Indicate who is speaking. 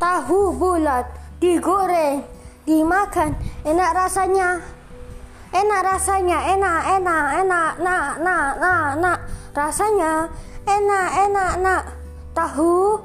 Speaker 1: tahu bulat digoreng dimakan. Enak rasanya. Enak rasanya. Enak enak enak nak nak nak nak. Rasanya enak enak nak. Tahu